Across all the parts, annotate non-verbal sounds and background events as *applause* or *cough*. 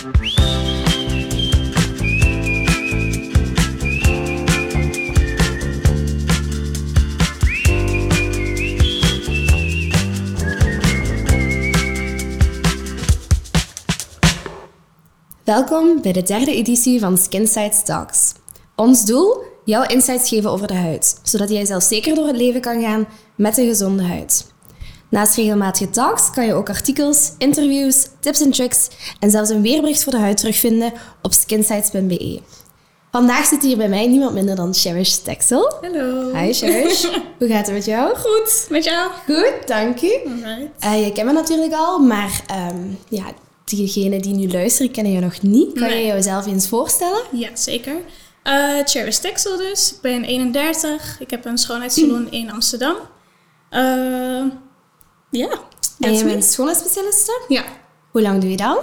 Welkom bij de derde editie van Skinsight Talks. Ons doel? Jouw insights geven over de huid, zodat jij zelfzeker door het leven kan gaan met een gezonde huid. Naast regelmatige talks kan je ook artikels, interviews, tips en tricks en zelfs een weerbericht voor de huid terugvinden op skinsights.be. Vandaag zit hier bij mij niemand minder dan Cherish Texel. Hallo. Hi Cherish, *laughs* hoe gaat het met jou? Goed, met jou? Goed, dank je. Alright. Eh, je kent me natuurlijk al, maar ehm, ja, diegenen die nu luisteren kennen je nog niet. Kan je Nee. jezelf eens voorstellen? Ja, zeker. Eh Cherish Texel dus. Ik ben 31. Ik heb een schoonheidssalon in Amsterdam. Eh, ja, En that's je bent schoonheidsspecialiste. Ja, Hoe lang doe je dat?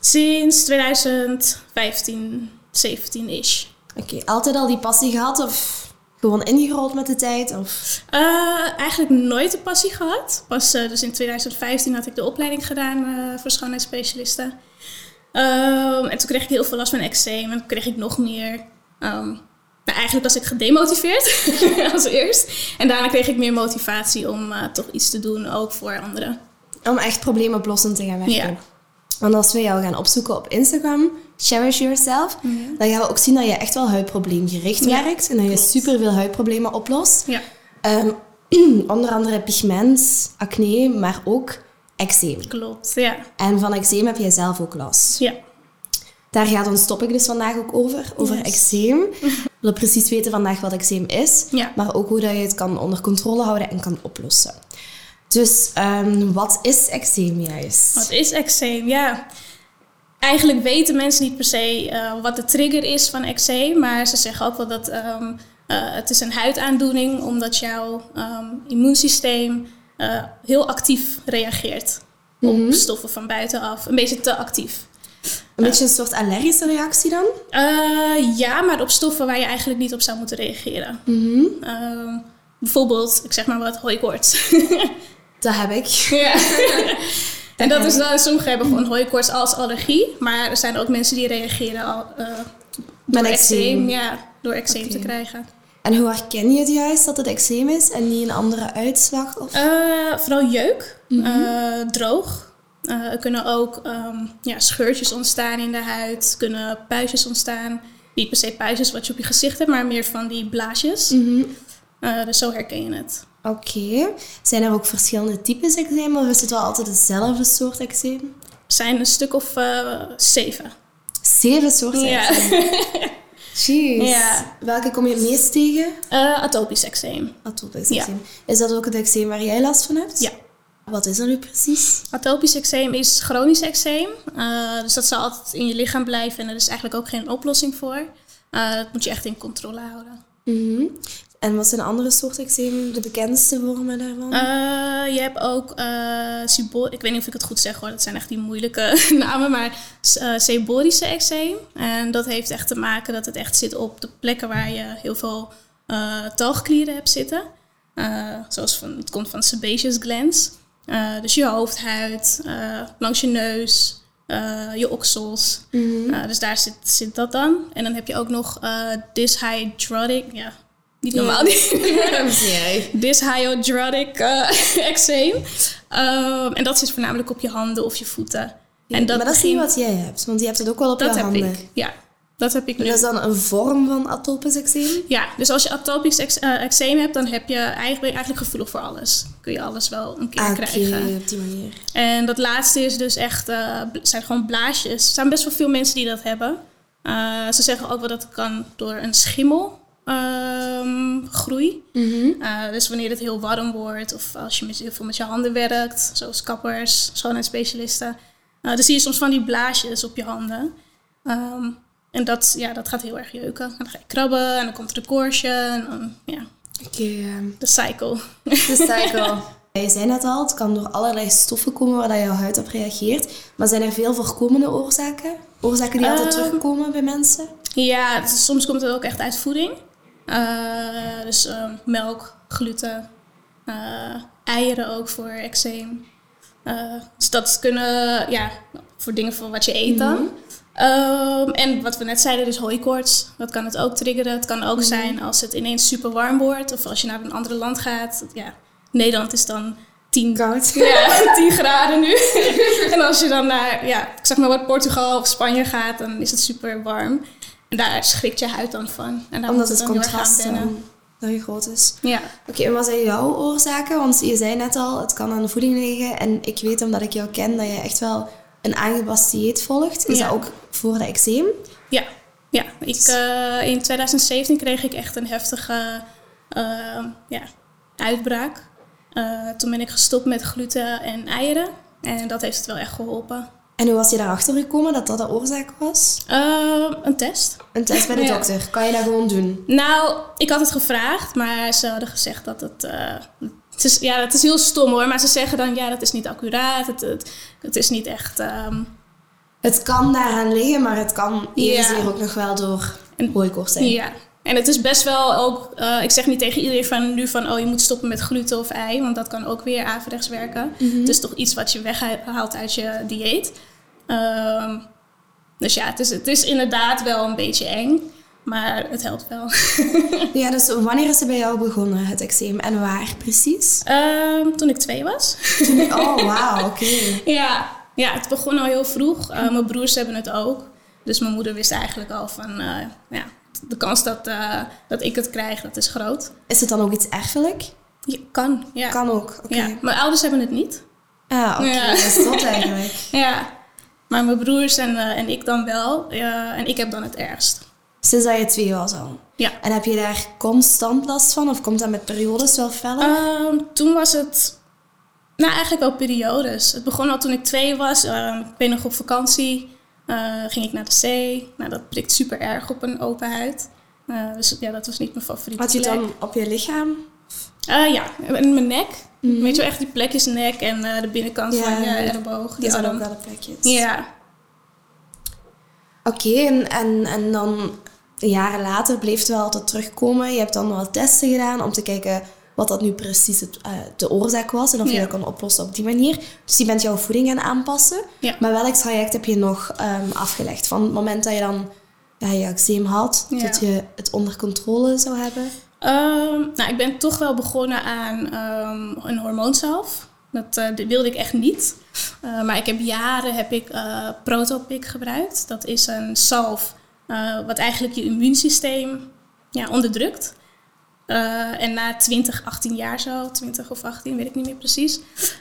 sinds 2015, 17-ish. Oké, altijd al die passie gehad of gewoon ingerold met de tijd? Of... Eh, eigenlijk nooit de passie gehad. Pas eh, dus in 2015 had ik de opleiding gedaan eh, voor schoonheidsspecialisten. Ehm, en toen kreeg ik heel veel last van eczeem. En toen kreeg ik nog meer. ehm, nou, eigenlijk was ik gedemotiveerd *laughs* als eerst. En daarna kreeg ik meer motivatie om eh, toch iets te doen, ook voor anderen. Om echt probleemoplossend te gaan werken. Ja. Want als we jou gaan opzoeken op Instagram, Cherish Yourself, dan gaan we ook zien dat je echt wel huidprobleemgericht Ja, werkt. En dat je klopt. superveel huidproblemen oplost. Ja, Ehm, *clears throat* onder andere pigment, acne, maar ook eczeem. klopt. Ja, En van eczeem heb jij zelf ook last. ja. Daar gaat ons topic dus vandaag ook over, over Yes. eczeem. *laughs* Willen precies weten vandaag wat eczeem is, Ja. maar ook hoe dat je het kan onder controle houden en kan oplossen. Dus ehm, wat is eczeem juist? Wat is eczeem? Ja, eigenlijk weten mensen niet per se eh, wat de trigger is van eczeem. Maar ze zeggen ook wel dat ehm, eh, het is een huidaandoening omdat jouw ehm, immuunsysteem eh, heel actief reageert op stoffen van buitenaf. Een beetje te actief. Een beetje een soort allergische reactie dan? Eh, ja, maar op stoffen waar je eigenlijk niet op zou moeten reageren. Ehm, bijvoorbeeld, ik zeg maar wat, hooikoorts. *laughs* Dat heb ik. Ja. *laughs* en dat is dan, sommigen hebben gewoon hooikoorts als allergie. Maar er zijn ook mensen die reageren al, eh, door Met eczeem. Ja, door eczeem te krijgen. En hoe herken je het juist dat het eczeem is en niet een andere uitslag? Of... Eh, vooral jeuk, eh, droog. Eh, er kunnen ook ehm, ja, scheurtjes ontstaan in de huid. Kunnen puistjes ontstaan. Niet per se puistjes wat je op je gezicht hebt, maar meer van die blaasjes. Mhm. Eh, dus zo herken je het. Oké. Zijn er ook verschillende types eczeem of is het wel altijd dezelfde soort eczeem? Er zijn een stuk of eh, zeven. Zeven soorten Ja. eczeem. *laughs* Jeez. Ja. Welke kom je het meest tegen? Atopisch eczeem. Atopisch Ja. eczeem. Is dat ook het eczeem waar jij last van hebt? Ja. Wat is dat nu precies? Atopisch eczeem is chronisch eczeem. Eh, dus dat zal altijd in je lichaam blijven en er is eigenlijk ook geen oplossing voor. Eh, dat moet je echt in controle houden. Mhm. En wat zijn andere soorten eczeem, de bekendste vormen daarvan? Eh, je hebt ook sebo- ik weet niet of ik het goed zeg hoor, dat zijn echt die moeilijke *laughs* namen, maar uh, seborische eczeem. En dat heeft echt te maken dat het echt zit op de plekken waar je heel veel talgklieren hebt zitten. Zoals van, het komt van sebaceous glands. Eh, dus je hoofdhuid, eh, langs je neus, eh, je oksels. Eh, dus daar zit, zit dat dan. En dan heb je ook nog dyshydrotic, ja, niet normaal. *laughs* jij. Dyshydrotic *laughs* eczeem. Ehm, en dat zit voornamelijk op je handen of je voeten. en maar dat is niet wat jij hebt, want je hebt het ook wel op Dat je heb handen. ik, ja. Dat heb ik nu. Dat is dan een vorm van atopisch eczeem? Ja, dus als je atopisch eh, eczeem hebt, dan heb je eigenlijk, ben je eigenlijk gevoelig voor alles. Kun je alles wel een keer Ah, krijgen. Op die manier. En dat laatste is dus echt, bl- zijn gewoon blaasjes. Er zijn best wel veel mensen die dat hebben. Eh, ze zeggen ook wel dat het kan door een schimmel ehm, groei. Eh, dus wanneer het heel warm wordt of als je met, heel veel met je handen werkt, zoals kappers, schoonheidsspecialisten, eh, dan zie je soms van die blaasjes op je handen. Ehm, en dat, ja, dat gaat heel erg jeuken. En dan ga je krabben en dan komt er een koortje. En dan, ja, ehm, de cycle. de cycle. *laughs* Je zei net al, het kan door allerlei stoffen komen waar dat jouw huid op reageert. Maar zijn er veel voorkomende oorzaken? Oorzaken die altijd Ehm, terugkomen bij mensen? Ja, soms komt het ook echt uit voeding. Eh, dus eh, melk, gluten, eh, eieren ook voor eczeem. Eh, dus dat kunnen, ja, voor dingen voor wat je eet dan. Ehm, en wat we net zeiden, dus hooikoorts. Dat kan het ook triggeren. Het kan ook zijn als het ineens super warm wordt. Of als je naar een ander land gaat. Ja, Nederland is dan 10, Koud. *laughs* ja, 10 graden nu. *laughs* en als je dan naar, ja, ik zeg maar wat Portugal of Spanje gaat, dan is het super warm. En daar schrikt je huid dan van. En daar Omdat het aan contrast heel groot is. Ja. Oké, en wat zijn jouw oorzaken? Want je zei net al, het kan aan de voeding liggen. En ik weet omdat ik jou ken dat je echt wel een aangepast dieet volgt. Is Ja. dat ook voor de eczeem? Ja, ja. Ik, eh, in 2017 kreeg ik echt een heftige eh, ja, uitbraak. Eh, toen ben ik gestopt met gluten en eieren. En dat heeft het wel echt geholpen. En hoe was je daarachter gekomen dat dat de oorzaak was? Een test. Een test bij de *laughs* Ja. dokter. Kan je dat gewoon doen? Nou, ik had het gevraagd, maar ze hadden gezegd dat het... het is, ja, het is heel stom hoor, maar ze zeggen dan... Ja, dat is niet accuraat, het, het, het is niet echt... ehm, Het kan daaraan liggen, maar het kan Ja. ook nog wel door hooikoorts zijn. Ja, en het is best wel ook, eh, ik zeg niet tegen iedereen van nu van, oh je moet stoppen met gluten of ei, want dat kan ook weer averechts werken. Het is toch iets wat je weghaalt uit je dieet. Ehm, dus ja, het is, het is inderdaad wel een beetje eng, maar het helpt wel. *laughs* Ja, dus wanneer is het bij jou begonnen, het eczeem? En waar precies? Ehm, toen ik twee was. Oh, *laughs* wauw, oké. ja, ja, het begon al heel vroeg. Eh, mijn broers hebben het ook. Dus mijn moeder wist eigenlijk al van, eh, ja, de kans dat, eh, dat ik het krijg, dat is groot. Is het dan ook iets erfelijk? Ja, kan, ja. Kan ook, oké. Ja, mijn ouders hebben het niet. Ah, oké, Ja. dat is dat eigenlijk. *laughs* Ja, maar mijn broers en, en ik dan wel. En ik heb dan het ergst. Sinds dat je twee was al. Ja. En heb je daar constant last van? Of komt dat met periodes wel feller? Ehm, toen was het, nou eigenlijk wel periodes. Het begon al toen ik twee was. Ehm, ik ben nog op vakantie. Eh, ging ik naar de zee. Nou, dat prikt super erg op een open huid. Eh, dus ja, dat was niet mijn favoriete Had je het dan op je lichaam? Eh, ja, in mijn nek. Weet je wel, echt die plekjes nek en de binnenkant Mhm. Ja, van je elleboog. Die zijn arm. ook wel de plekjes. Ja, Oké, en, en, en dan jaren later bleef het wel altijd terugkomen. Je hebt dan wel testen gedaan om te kijken wat dat nu precies het, eh, de oorzaak was. En of je dat kan oplossen op die manier. Dus je bent jouw voeding gaan aanpassen. Ja. Maar welk traject heb je nog ehm, afgelegd? Van het moment dat je dan ja, je eczeem had, Ja. tot je het onder controle zou hebben? Ehm, nou, ik ben toch wel begonnen aan ehm, een hormoonsalf. Dat eh, dit wilde ik echt niet. Eh, maar ik heb jaren heb ik Protopic gebruikt. Dat is een salf eh, wat eigenlijk je immuunsysteem ja, onderdrukt. Eh, en na 20, 18 jaar zo, 20 of 18, weet ik niet meer precies,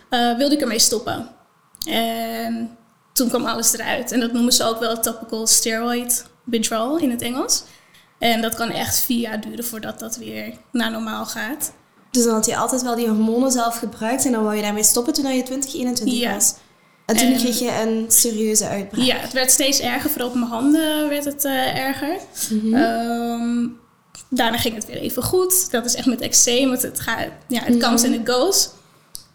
eh, wilde ik ermee stoppen. En toen kwam alles eruit. En dat noemen ze ook wel topical steroid withdrawal in het Engels. En dat kan echt vier jaar duren voordat dat weer naar normaal gaat. Dus dan had je altijd wel die hormonen zelf gebruikt en dan wou je daarmee stoppen toen je 20, 21 Ja. was. En toen En- kreeg je een serieuze uitbraak. Ja, het werd steeds erger. Vooral op mijn handen werd het eh, erger. Mhm. Ehm, daarna ging het weer even goed. Dat is echt met eczeem. Het, het, gaat, ja, het comes Mhm. and it goes.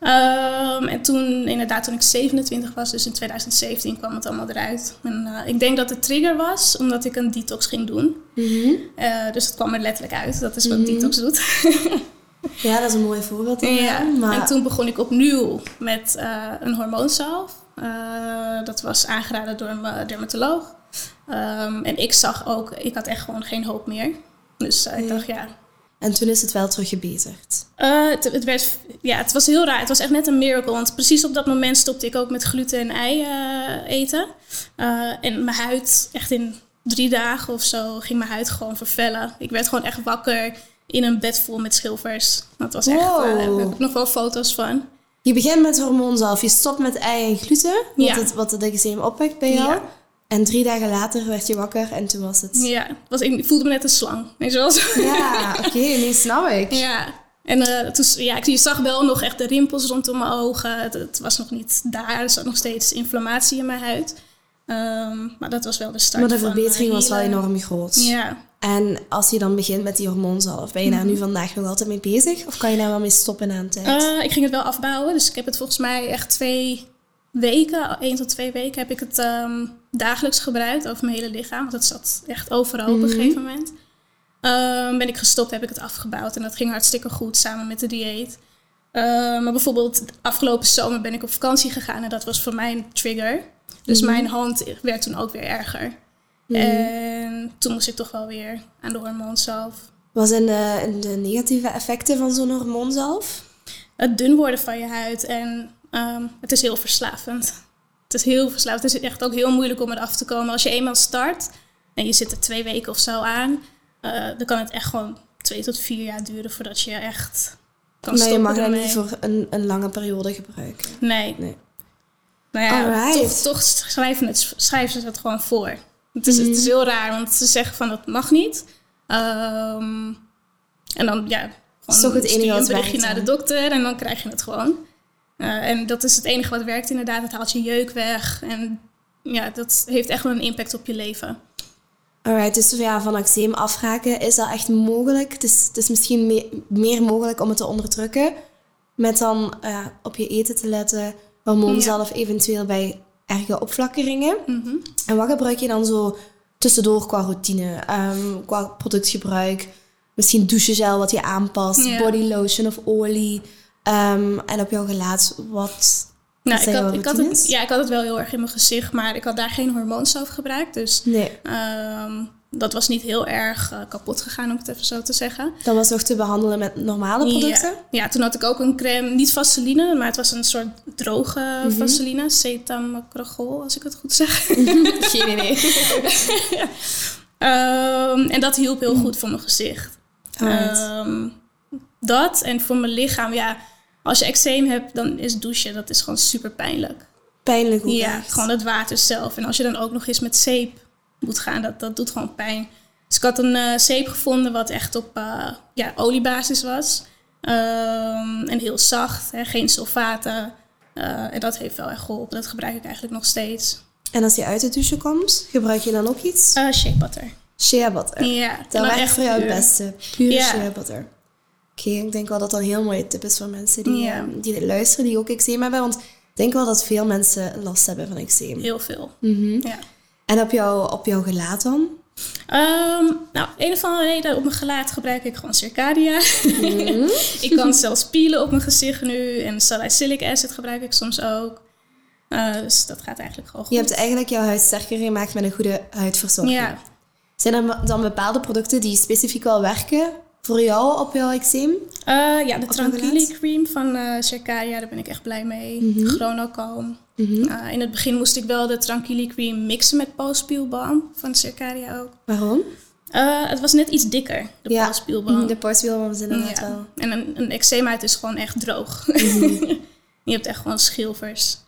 Ehm, en toen, inderdaad, toen ik 27 was, dus in 2017, kwam het allemaal eruit. En eh, ik denk dat de trigger was omdat ik een detox ging doen. Mhm. Eh, dus het kwam er letterlijk uit. Dat is wat detox doet. *laughs* Ja, dat is een mooi voorbeeld. Ja, inderdaad, Maar en toen begon ik opnieuw met eh, een hormoonsalf. Eh, dat was aangeraden door een dermatoloog. Ehm, en ik zag ook, ik had echt gewoon geen hoop meer. Dus eh, ik dacht, ja. En toen is het wel teruggebeterd. Het, het, werd, ja, het was heel raar. Het was echt net een miracle. Want precies op dat moment stopte ik ook met gluten en ei eten. En mijn huid, echt in drie dagen of zo, ging mijn huid gewoon vervellen. Ik werd gewoon echt wakker in een bed vol met schilfers. Dat was echt, Wow. eh, daar heb ik nog wel foto's van. Je begint met hormoonzalf, je stopt met ei en gluten, wat, Ja. het, wat het eczeem opwekt bij jou. Ja. En drie dagen later werd je wakker en toen was het... Ja, het was, ik voelde me net een slang. Weet je wel? zo. Ja, oké, *laughs* nee, snap ik. Ja. En eh, toen, ja, ik- je zag wel nog echt de rimpels rondom mijn ogen. Het, het was nog niet daar. Er zat nog steeds inflammatie in mijn huid. Ehm, maar dat was wel de start Maar de van, eh, verbetering was wel enorm groot. Ja. En als je dan begint met die hormoonzalf, ben je daar nu vandaag nog altijd mee bezig? Of kan je daar wel mee stoppen na een tijd? Eh, ik ging het wel afbouwen. Dus ik heb het volgens mij echt twee weken, één tot twee weken, heb ik het ehm, dagelijks gebruikt over mijn hele lichaam. Want het zat echt overal op een gegeven moment. Ehm, ben ik gestopt, heb ik het afgebouwd. En dat ging hartstikke goed samen met de dieet. Ehm, maar bijvoorbeeld afgelopen zomer ben ik op vakantie gegaan. En dat was voor mij een trigger. Dus mijn hand werd toen ook weer erger. En toen moest ik toch wel weer aan de hormoonzalf. Wat zijn de, de negatieve effecten van zo'n hormoonzalf? Het dun worden van je huid en ehm, het is heel verslavend. Het is heel verslavend. Het is echt ook heel moeilijk om eraf te komen. Als je eenmaal start en je zit er twee weken of zo aan, eh, dan kan het echt gewoon twee tot vier jaar duren voordat je echt kan Maar je mag dat niet voor een, een lange periode gebruiken. Nee. Nee. Nou ja, toch schrijven, het, schrijven ze het gewoon voor. Het is, het is heel raar, want ze zeggen van dat mag niet. Ehm, en dan ja, toch het stuur je enige wat een berichtje naar de dokter en dan krijg je het gewoon. Eh, en dat is het enige wat werkt inderdaad. Het haalt je jeuk weg. En ja, dat heeft echt wel een impact op je leven. Alright, dus ja, van eczeem afraken, is dat echt mogelijk? Het is, het is misschien me- meer mogelijk om het te onderdrukken. Met dan eh, op je eten te letten, hormoonzalf eventueel bij erge opflakkeringen. Mhm. En wat gebruik je dan zo tussendoor qua routine? Ehm, qua productgebruik? Misschien douchegel wat je aanpast, body lotion of olie. Ehm, en op jouw gelaat, wat Nou, ik had, ik, had het, ja, ik had het wel heel erg in mijn gezicht, maar ik had daar geen hormoonzalf gebruikt. Dus Nee, ehm, dat was niet heel erg eh, kapot gegaan, om het even zo te zeggen. dat was nog te behandelen met normale producten? Ja. ja, toen had ik ook een crème, niet vaseline, maar het was een soort droge Mhm. vaseline, cetamacrogol, als ik het goed zeg. *laughs* Geen idee. *laughs* Ehm, en dat hielp heel goed voor mijn gezicht. Ehm, dat en voor mijn lichaam, ja, als je eczeem hebt, dan is douchen, dat is gewoon super pijnlijk. Pijnlijk ook Ja, echt. gewoon het water zelf. En als je dan ook nog eens met zeep moet gaan, dat, dat doet gewoon pijn. Dus ik had een eh, zeep gevonden wat echt op eh, ja, oliebasis was. Ehm, en heel zacht, hè, geen sulfaten. Eh, en dat heeft wel echt geholpen. Dat gebruik ik eigenlijk nog steeds. En als je uit de douche komt, gebruik je dan ook iets? Shea butter. Shea butter. Ja, Dat werkt echt voor jou het beste. Pure Ja. shea butter. Oké, ik denk wel dat dat een heel mooie tip is voor mensen die, Ja. ehm, die luisteren, die ook eczeem hebben. Want ik denk wel dat veel mensen last hebben van eczeem. Heel veel. Mhm. Ja. En op, jou, op jouw gelaat dan? Ehm, nou, een of andere reden op mijn gelaat gebruik ik gewoon Circadia. *laughs* ik kan zelfs pielen op mijn gezicht nu. En salicylic acid gebruik ik soms ook. Eh, dus dat gaat eigenlijk gewoon goed. Je hebt eigenlijk jouw huid sterker gemaakt met een goede huidverzorging. Ja. Zijn er dan bepaalde producten die specifiek wel werken voor jou op jouw eczeem? Eh, ja, de gelaat? cream van eh Circadia, daar ben ik echt blij mee. Chronocalm. Eh, in het begin moest ik wel de Tranquilli cream mixen met postspielbalm van Circadia ook. Waarom? Het was net iets dikker, de ja, de postwielbalm is inderdaad Ja. wel. En een, een eczeemhuid is gewoon echt droog. Mhm. *laughs* je hebt echt gewoon schilfers.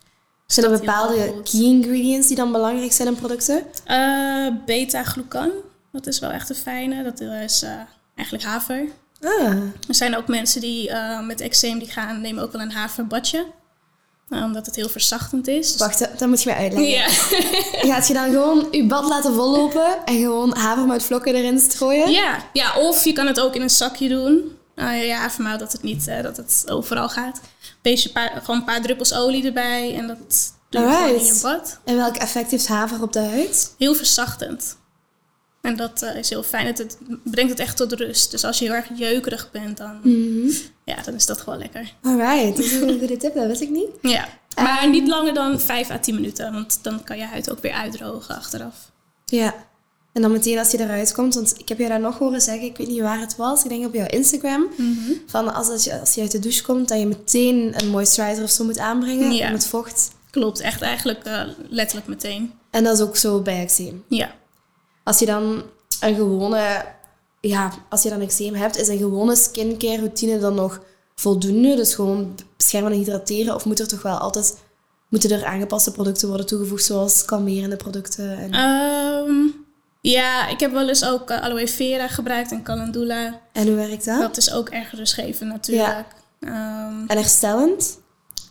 Zijn er bepaalde key ingredients die dan belangrijk zijn in producten? Beta-glucan, dat is wel echt een fijne. Dat is eigenlijk haver. Ah, Er zijn ook mensen die eh, met eczeem die gaan nemen ook wel een haverbadje. Nou, omdat het heel verzachtend is. Wacht, dat- dat moet je mij uitleggen. ja. *laughs* Gaat je dan gewoon je bad laten vollopen en gewoon havermoutvlokken erin strooien? ja. ja, of je kan het ook in een zakje doen. Uh, ja, havermout dat het niet eh, dat het overal gaat. Beetje paar, gewoon een paar druppels olie erbij en dat doe je gewoon in je bad. En welk effect heeft haver op de huid? Heel verzachtend. En dat eh, is heel fijn. Het, het brengt het echt tot rust. Dus als je heel erg jeukerig bent, dan, ja, dan is dat gewoon lekker. Alright, dat is een goede tip, dat wist ik niet. *laughs* Ja, maar niet langer dan 5 à 10 minuten. Want dan kan je huid ook weer uitdrogen achteraf. Ja. En dan meteen als je eruit komt, want ik heb je daar nog horen zeggen, ik weet niet waar het was, ik denk op jouw Instagram, van als, je, als je uit de douche komt, dat je meteen een moisturizer of zo moet aanbrengen Ja. om het vocht. Klopt, echt eigenlijk eh, letterlijk meteen. En dat is ook zo bij eczeem. Ja. Als je dan een gewone, ja, als je dan eczeem hebt, is een gewone skincare routine dan nog voldoende? Dus gewoon beschermen en hydrateren? Of moet er toch wel altijd, moeten er aangepaste producten worden toegevoegd, zoals kalmerende producten? En, Ehm, ja, ik heb wel eens ook eh, aloe vera gebruikt en calendula. en hoe werkt dat? Dat is ook erg rustgevend natuurlijk. Ehm, En herstellend?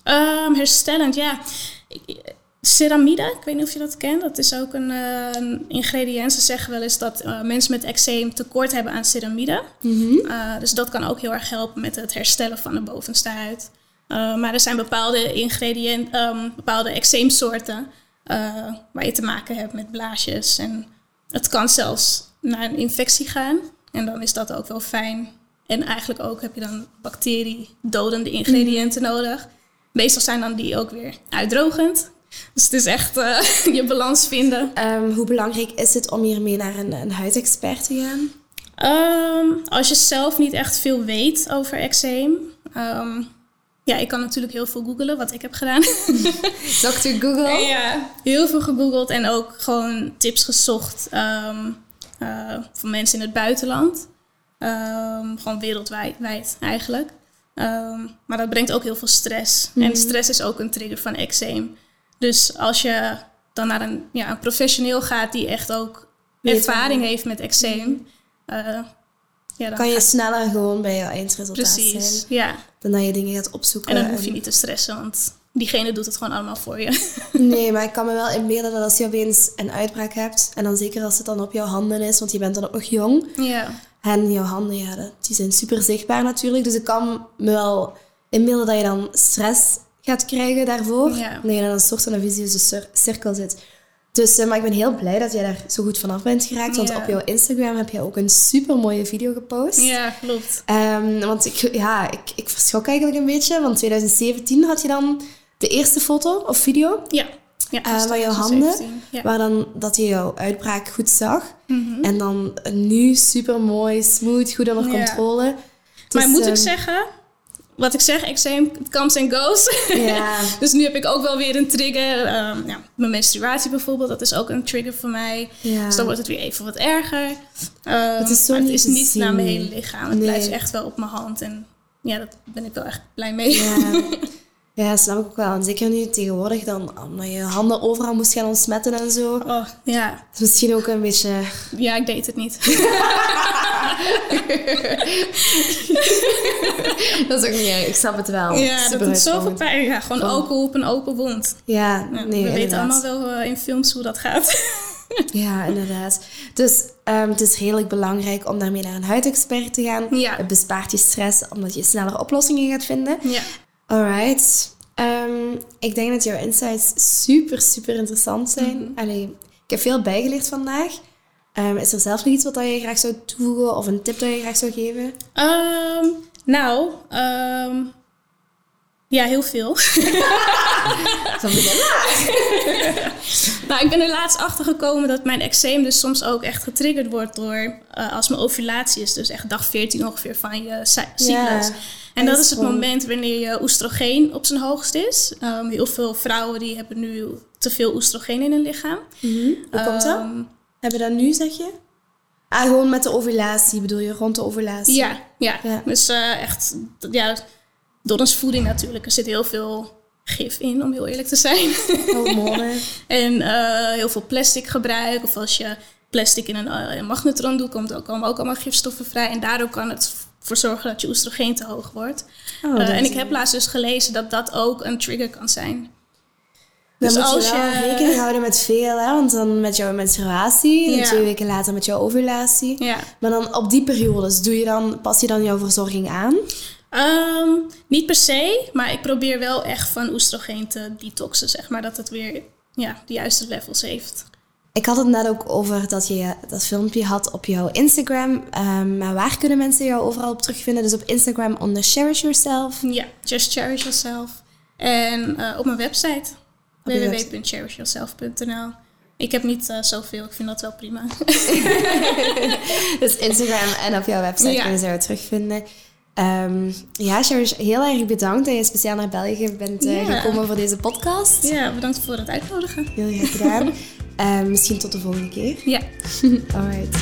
Ehm, herstellend, ja. Ik- Ceramide, ik weet niet of je dat kent. Dat is ook een, eh, een ingrediënt. Ze zeggen wel eens dat eh, mensen met eczeem tekort hebben aan ceramide. Eh, dus dat kan ook heel erg helpen met het herstellen van de bovenste huid. Maar er zijn bepaalde ingrediënten, ehm, bepaalde eczeemsoorten waar je te maken hebt met blaasjes. En het kan zelfs naar een infectie gaan. En dan is dat ook wel fijn. En eigenlijk ook heb je dan bacteriedodende ingrediënten nodig. Meestal zijn dan die ook weer uitdrogend. Dus het is echt eh, *laughs* je balans vinden. Ehm, hoe belangrijk is het om hiermee naar een, een huidexpert te gaan? Ehm, als je zelf niet echt veel weet over eczeem. ehm, ja, ik kan natuurlijk heel veel googlen, wat ik heb gedaan. *laughs* Dr. Google? *laughs* Ja, heel veel gegoogeld en ook gewoon tips gezocht eh, van mensen in het buitenland. Gewoon wereldwijd wijd eigenlijk. Maar dat brengt ook heel veel stress. En stress is ook een trigger van eczeem. Dus als je dan naar een, ja, een professioneel gaat die echt ook ervaring heeft met eczeem... eh, ja, dan Kan je gaat- sneller gewoon bij jouw eindresultaat Precies, zijn. ja. Dan dat je dingen gaat opzoeken. En dan hoef je niet te stressen, want diegene doet het gewoon allemaal voor je. *laughs* Nee, maar ik kan me wel inbeelden dat als je opeens een uitbraak hebt... en dan zeker als het dan op jouw handen is, want je bent dan ook nog jong... ja. En jouw handen, ja, die zijn super zichtbaar natuurlijk. Dus ik kan me wel inbeelden dat je dan stress gaat krijgen daarvoor. Ja. Dat je dan een soort van een visieuze cir- cirkel zit. Dus, eh, maar ik ben heel blij dat jij daar zo goed vanaf bent geraakt. Want Ja. op jouw Instagram heb je ook een super mooie video gepost. ja, klopt. Ehm, want ik, ja, ik, ik verschok eigenlijk een beetje. Want 2017 had je dan de eerste foto of video. Ja. ja eh, dus van jouw 2017, handen. Ja. Waar dan dat je jouw uitbraak goed zag. Mhm. En dan nu super mooi, smooth, goed onder Ja. controle. Dus, maar moet ik ehm, zeggen, wat ik zeg, it comes and goes. Ja. *laughs* dus nu heb ik ook wel weer een trigger. Ehm, ja, mijn menstruatie bijvoorbeeld, dat is ook een trigger voor mij. Ja. Dus dan wordt het weer even wat erger. Ehm, Het is zo maar het niet is te niet naar mijn hele lichaam. Het Nee. blijft echt wel op mijn hand. En ja, daar ben ik wel echt blij mee. Ja. *laughs* ja, snap ik ook wel. En zeker nu tegenwoordig dan, omdat je je handen overal moest gaan ontsmetten en zo. Oh, ja. is misschien ook een beetje... ja, ik deed het niet. *laughs* *laughs* Dat is ook niet erg. Ik snap het wel. ja, Super dat doet zoveel pijn. Ja, gewoon Oh. alcohol op een open wond. Ja, nee, we weten allemaal wel eh, in films hoe dat gaat. *laughs* Ja, inderdaad. Dus ehm, het is redelijk belangrijk om daarmee naar een huidexpert te gaan. Ja. Het bespaart je stress, omdat je sneller oplossingen gaat vinden. ja. Alright. Ehm, ik denk dat jouw insights super, super interessant zijn. Mhm. Allee, ik heb veel bijgeleerd vandaag. Ehm, is er zelf nog iets wat je graag zou toevoegen of een tip dat je graag zou geven? Ehm, nou, ehm, ja, heel veel. *laughs* *laughs* Nou, ik ben er laatst achter gekomen dat mijn eczeem dus soms ook echt getriggerd wordt door eh, als mijn ovulatie is, dus echt dag 14 ongeveer van je cy- cyclus. En dat is het moment wanneer je oestrogeen op zijn hoogst is. Heel veel vrouwen die hebben nu te veel oestrogeen in hun lichaam. Hoe komt dat? Hebben we dat nu, zeg je? Ah, gewoon met de ovulatie, bedoel je, rond de ovulatie? Ja, ja. Ja. dus eh, echt, ja, door ons voeding natuurlijk. Er zit heel veel gif in, om heel eerlijk te zijn. Hormonen. *laughs* en eh, heel veel plastic gebruik. Of als je plastic in een, eh, magnetron doet, komt ook, komen ook allemaal gifstoffen vrij. En daardoor kan het voor zorgen dat je oestrogeen te hoog wordt. Oh, en ik heb laatst dus gelezen dat dat ook een trigger kan zijn. Dan Dus moet als je wel je- rekening houden met veel, hè? want dan met jouw menstruatie en twee weken later met jouw ovulatie. Ja. Maar dan op die periodes, doe je dan, pas je dan jouw verzorging aan? Ehm, niet per se, maar ik probeer wel echt van oestrogeen te detoxen, zeg maar. Dat het weer ja, de juiste levels heeft. Ik had het net ook over dat je dat filmpje had op jouw Instagram. Ehm, maar waar kunnen mensen jou overal op terugvinden? Dus op Instagram onder Cherish Yourself. Ja, Just Cherish Yourself. En eh, op mijn website. www.cherishyourself.nl. Ik heb niet eh, zoveel, ik vind dat wel prima. *laughs* Dus Instagram en op jouw website Ja. kunnen ze jou terugvinden. Ehm, ja, Cherish, heel erg bedankt dat je speciaal naar België bent eh, Ja. gekomen voor deze podcast. ja, bedankt voor het uitnodigen. Heel graag gedaan. *laughs* Ehm, misschien tot de volgende keer. Ja. *laughs* Alright.